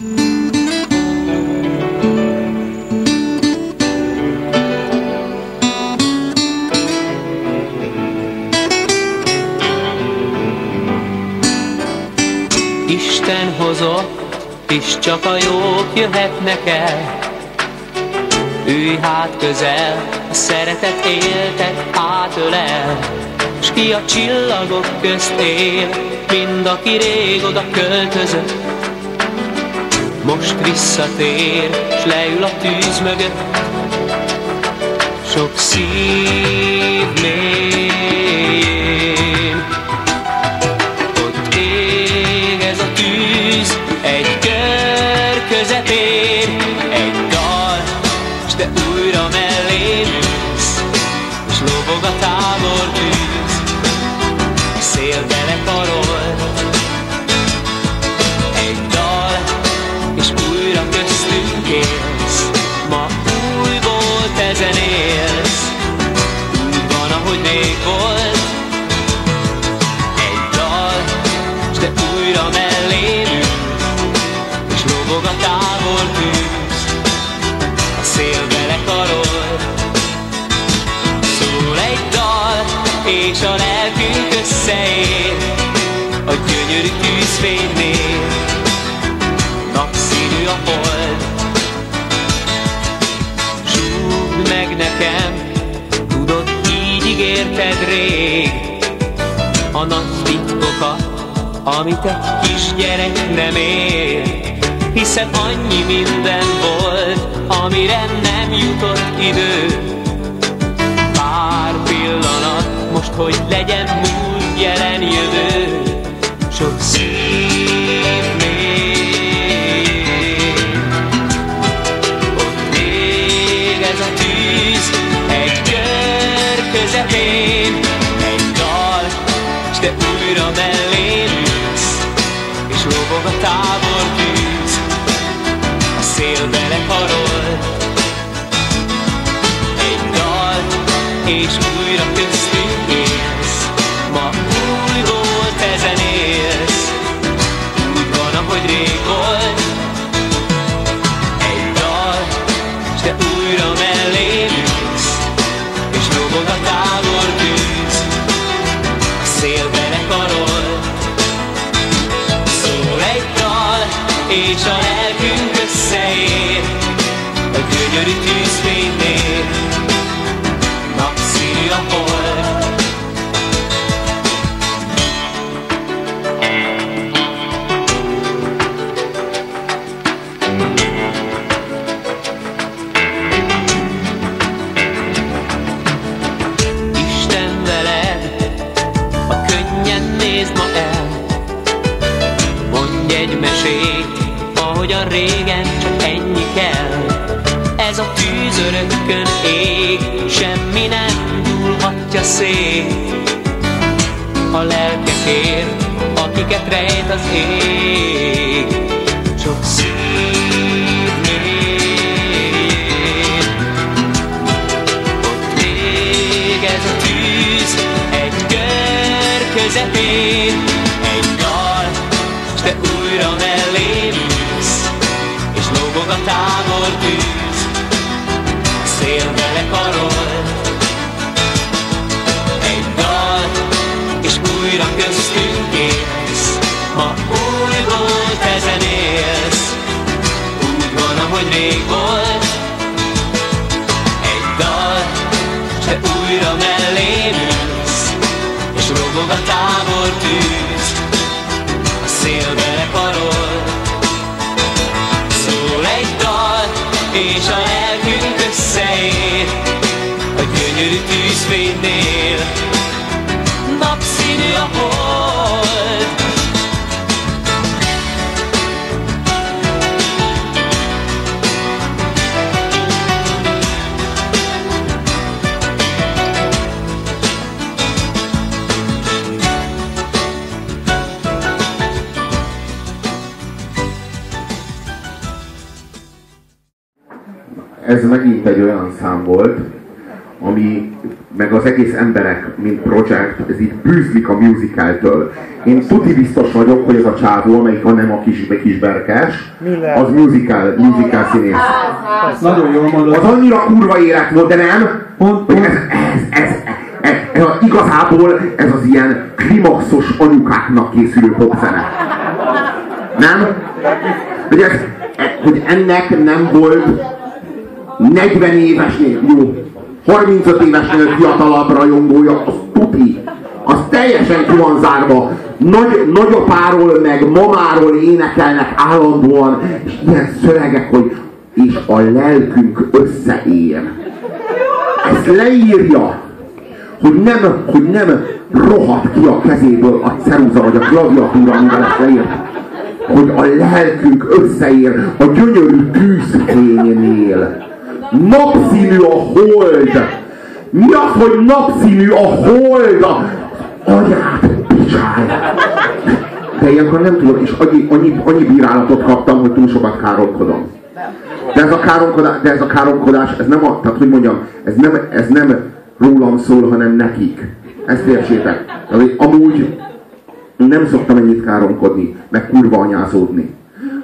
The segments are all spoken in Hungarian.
Isten hozott, és csak a jók jöhetnek el. Ülj hát közel, a szeretet éltet átölel, S ki a csillagok közt él, mind aki rég oda költözött. Most visszatér, s leül a tűz mögött, sok szív mélyén. Ott ég ez a tűz, egy kör közepén, egy dal, s te újra mellém ülsz, és lobog a tábor és a lelkünk összeér, a gyönyörű tűzfénynél, napszínű a hold. Súgd meg nekem, tudod, így ígérted rég, a nagy titkokat, amit egy kisgyerek nem ér. Hiszen annyi minden volt, amire nem jutott idő. Hogy legyen múlt, jelen, jövő, sok szív mellém ülsz, és lobog a tábor tűz, a szél vele karol. Szól egy dal, és a lelkünk összeér, a gyönyörű tűzfénynél, A lelkekért, akiket rejt az ég, sok szív mélyén. Ott ez a tűz, egy kör közepén, tűzfénynél, napszínű a hold. Ez megint egy olyan szám volt, ami meg az egész emberek, mint projekt, ez így bűzlik a musicaltől. Én tuti biztos vagyok, hogy ez a csávó, amelyik a nem a kis, kis berkes, az musical, musical színész. Nagyon jól mondod. Az annyira kurva élet volt, de nem, Pont- hogy pont- ez, ez, ez, ez, ez a, igazából ez az ilyen klimaxos anyukáknak készülő popzene. Nem? Hogy, ez, hogy ennek nem volt 40 évesnél, jó, 35 évesnél fiatalabb rajongója, az tuti. Az teljesen ki van zárva. Nagy, nagyapáról meg mamáról énekelnek állandóan, és ilyen szövegek, hogy és a lelkünk összeér. Ezt leírja, hogy nem, hogy nem rohadt ki a kezéből a ceruza vagy a klaviatúra, amivel ezt leírt, hogy a lelkünk összeér a gyönyörű tűzfénynél. Napszínű a hold! Mi az, hogy napszínű a hold? A anyát picsálj! De ilyenkor nem tudom, és annyi, annyi, annyi bírálatot kaptam, hogy túl sokat káromkodom. De ez a káromkodás, de ez a káromkodás, ez nem a, tehát hogy mondjam, ez nem, ez nem rólam szól, hanem nekik. Ezt értsétek. Amúgy nem szoktam ennyit káromkodni, meg kurva anyázódni.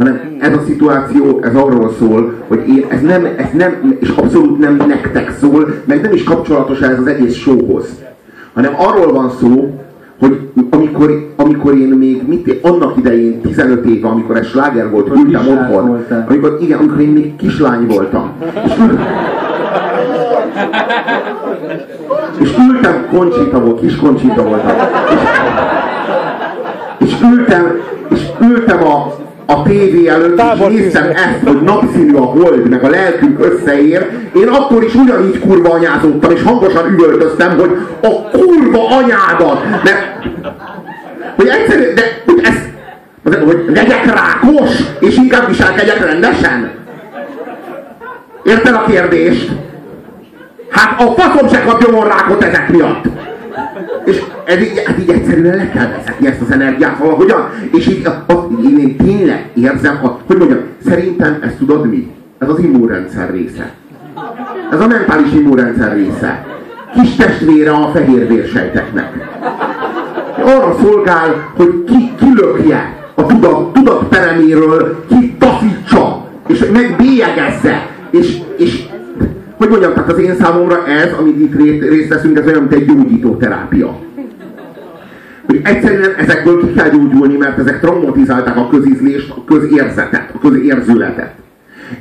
Hanem ez a szituáció, ez arról szól, hogy én, ez nem, ez nem, és abszolút nem nektek szól, meg nem is kapcsolatos ez az egész showhoz. Hanem arról van szó, hogy amikor, amikor én még, mit, annak idején, 15 éve, amikor ez sláger volt, ültem otthon, voltál. amikor, igen, amikor én még kislány voltam. És, ül, és ültem, Conchita volt, kis Conchita voltam. És, és ültem, és ültem a, a tévé előtt, és Tábortűzre. néztem ezt, hogy napszínű a hold, meg a lelkünk összeér. Én akkor is ugyanígy kurva anyázottam, és hangosan üvöltöztem, hogy a kurva anyádat! Mert, hogy egyszerűen, de hogy ez, hogy legyek rákos, és inkább viselkedjek rendesen? Érted a kérdést? Hát a faszom se kapjon rákot ezek miatt. És ez így, hát így egyszerűen le kell vezetni ezt az energiát valahogyan. És így a, a, én, én tényleg érzem, a, hogy mondjam, szerintem ezt tudod mi? Ez az immunrendszer része. Ez a mentális immunrendszer része. Kis testvére a fehérvérsejteknek. Arra szolgál, hogy ki, kilökje a tudat, tudat pereméről, ki taszítsa, és megbélyegezze, és, és hogy mondjam, tehát az én számomra ez, amit itt ré- részt veszünk, ez olyan, mint egy gyógyító terápia. Hogy egyszerűen ezekből ki kell gyógyulni, mert ezek traumatizálták a közízlést, a közérzetet, a közérzületet.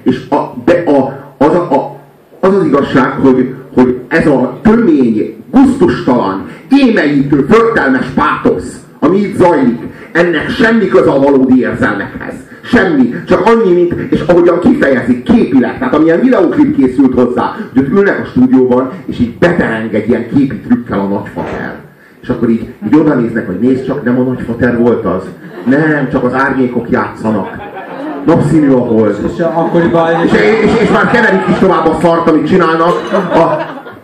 És a, de a, az, a, az az igazság, hogy, hogy ez a tömény, guztustalan, émeítő, förtelmes pátosz, ami itt zajlik, ennek semmi köze a valódi érzelmekhez. Semmi. Csak annyi, mint, és ahogyan kifejezik, képileg, tehát amilyen videóklip készült hozzá, hogy ott ülnek a stúdióban, és így betereng egy ilyen képi trükkel a nagyfater. És akkor így, így oda néznek, hogy nézd csak, nem a nagyfater volt az. Nem, csak az árnyékok játszanak. Napszínű a hold. És akkoriban És, és, és már keverik is tovább a szart, amit csinálnak. A,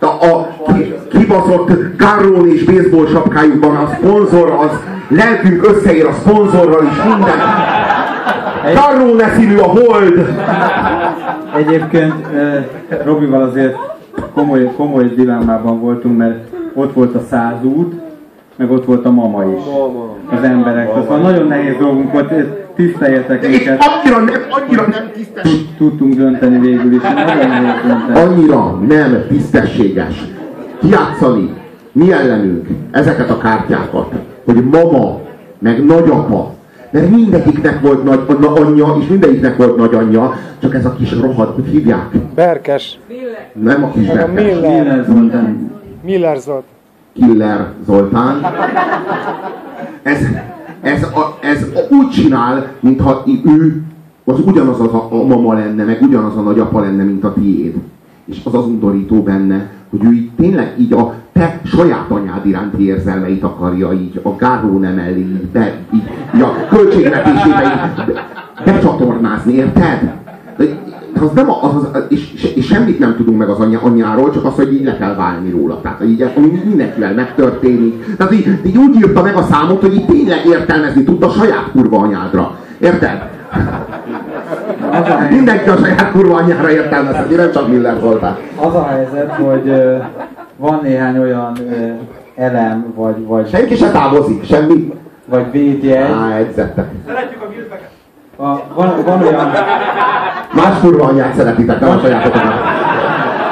a, a ki- kibaszott karrón és baseball sapkájukban a szponzor, az lelkünk összeér a szponzorral is minden. Karróne színű a hold! Egyébként eh, Robival azért komoly, komoly dilemmában voltunk, mert ott volt a százút, meg ott volt a mama is. Az emberek. Szóval nagyon nehéz dolgunk volt, tiszteljetek És minket. annyira nem, annyira nem tisztes. Tud- Tudtunk dönteni végül is. Nagyon nehéz dönteni. Annyira nem tisztességes kiátszani mi ellenünk ezeket a kártyákat, hogy mama, meg nagyapa, mert mindegyiknek volt nagy na, anyja, és mindegyiknek volt nagyanyja, csak ez a kis rohadt, hogy hívják? Berkes. Nem a kis a berkes. Miller. Miller Zoltán. Miller Zolt. Killer Zoltán. Ez, ez, a, ez úgy csinál, mintha ő az ugyanaz az a, a mama lenne, meg ugyanaz a nagyapa lenne, mint a tiéd. És az az undorító benne, hogy ő így tényleg így a te saját anyád iránti érzelmeit akarja így a gáró nem elé, így, be, így, így a költségvetésébe így be- becsatornázni, érted? Az nem a, az, az, és, és, semmit nem tudunk meg az anyja, anyjáról, csak azt, hogy így le kell válni róla. Tehát, így, ami mindenkivel megtörténik. Tehát így, így úgy írta meg a számot, hogy így tényleg értelmezni tudta saját kurva anyádra. Érted? Az a Minden mindenki a saját kurva anyjára értelmezheti, nem csak Miller Zoltán. Az a helyzet, hogy van néhány olyan elem, vagy, vagy, Senki se távozik, semmi. vagy védjegy. Á, edzettek. A, van, van olyan, Más kurva anyját szeretitek, nem a sajátotokat.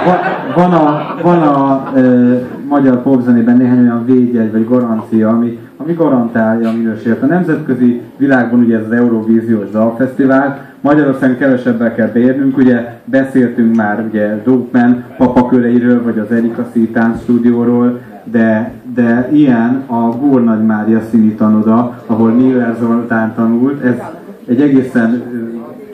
van, van a, van a ö, magyar popzenében néhány olyan védjegy vagy garancia, ami, ami garantálja a minőséget. A nemzetközi világban ugye ez az Eurovíziós Dalfesztivál, Magyarországon kevesebbel kell beérnünk, ugye beszéltünk már ugye Dópen papaköreiről, vagy az Erika Szítán stúdióról, de, de ilyen a Gór Nagy Mária színi tanoda, ahol Miller Zoltán tanult, ez egy egészen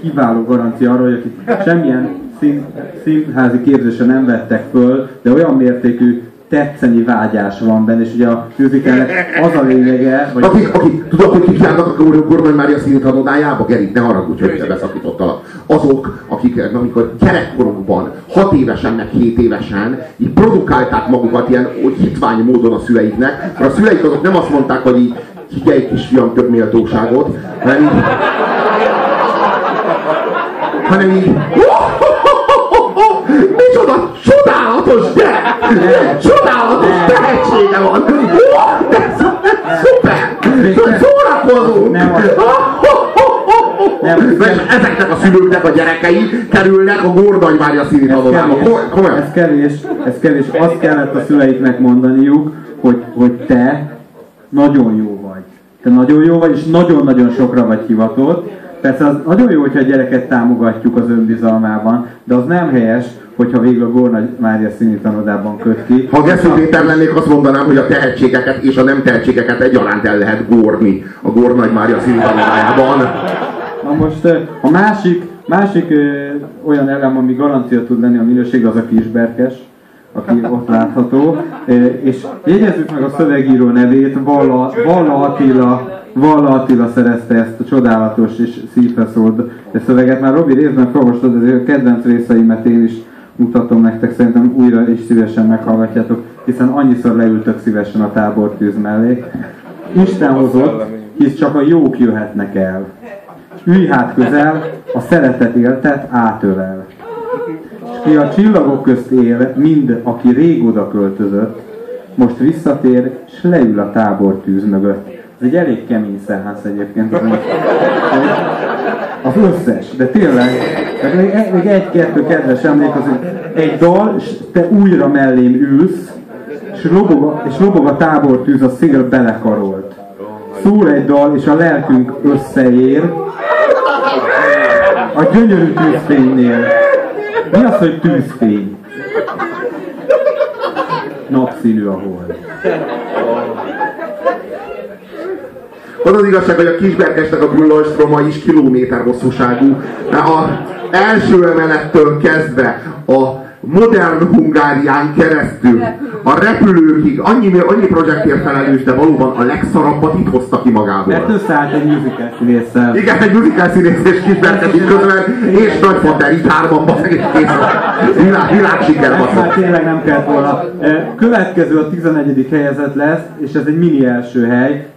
kiváló garancia arra, hogy akik semmilyen szín, színházi képzésre nem vettek föl, de olyan mértékű tetszeni vágyás van benne, és ugye a musicalnek az a lényege, vagy Akik, akik, tudod, hogy kik járnak a Gorgon Mária színhatonodájába? Gerít, ne haragudj, hogy beszakítottalak. Azok, akik amikor gyerekkorukban, 6 évesen, meg 7 évesen, így produkálták magukat ilyen hitvány módon a szüleiknek, mert a szüleik azok nem azt mondták, hogy így figyelj kisfiam, több méltóságot, hanem így, hanem így, micsoda csodálatos gyerek! Csodálatos tehetsége van! De szuper! Szórakozunk! Nem. Nem, És ezeknek a szülőknek a gyerekei kerülnek a Gordagy Mária színi ez tanodába. kevés, Komolyan. ez kevés, ez kevés. Azt kellett a szüleiknek mondaniuk, hogy, hogy te nagyon jó vagy. Te nagyon jó vagy, és nagyon-nagyon sokra vagy hivatott. Persze az nagyon jó, hogyha a gyereket támogatjuk az önbizalmában, de az nem helyes, hogyha végül a Gór Nagy Mária színi tanodában köt ki. Ha Gesző Péter lennék, azt mondanám, hogy a tehetségeket és a nem tehetségeket egyaránt el lehet górni a Gornagy Mária színi tanodájában. Na most a másik, másik ö, olyan elem, ami garancia tud lenni a minőség, az a kisberkes, aki ott látható. És jegyezzük meg a szövegíró nevét, Valla, Valla Attila, Valla Attila szerezte ezt a csodálatos és szívre szólt szöveget. Már Robi részben felolvastad, ezért a kedvenc részeimet én is mutatom nektek, szerintem újra is szívesen meghallgatjátok, hiszen annyiszor leültök szívesen a tábortűz mellé. Isten hozott, hisz csak a jók jöhetnek el. Ülj hát közel, a szeretet éltet átölel. És ki a csillagok közt él, mind aki rég oda költözött, most visszatér, s leül a tábortűz mögött. Ez egy elég kemény szehász egyébként. Az összes, de tényleg, még, egy- még egy-kettő kedves emlék az, egy dal, és te újra mellém ülsz, és lobog, a- és lobog a tábortűz, a szél belekarolt. Szól egy dal, és a lelkünk összeér, a gyönyörű tűzfénynél. Mi az, hogy tűzfény? Napszínű a hold. Az az igazság, hogy a kisberkesnek a Bullonstroma is kilométer hosszúságú. Mert a első emelettől kezdve a modern Hungárián keresztül a repülőkig annyi, annyi projektért felelős, de valóban a legszarabbat itt hozta ki magából. Mert összeállt egy musical színésszel. Igen, egy musical színész és kisberkes itt közben, és Nagyfater, így hárman basszeg, és kész. Világ, világ siker már basszeg. tényleg nem kellett volna. E, Következő a 11. helyezett lesz, és ez egy mini első hely.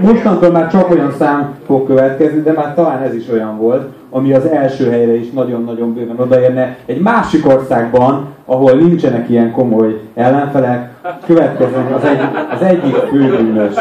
Mostantól már csak olyan szám fog következni, de már talán ez is olyan volt, ami az első helyre is nagyon-nagyon bőven odaérne. Egy másik országban, ahol nincsenek ilyen komoly ellenfelek, következő az, egy, az egyik főbűnös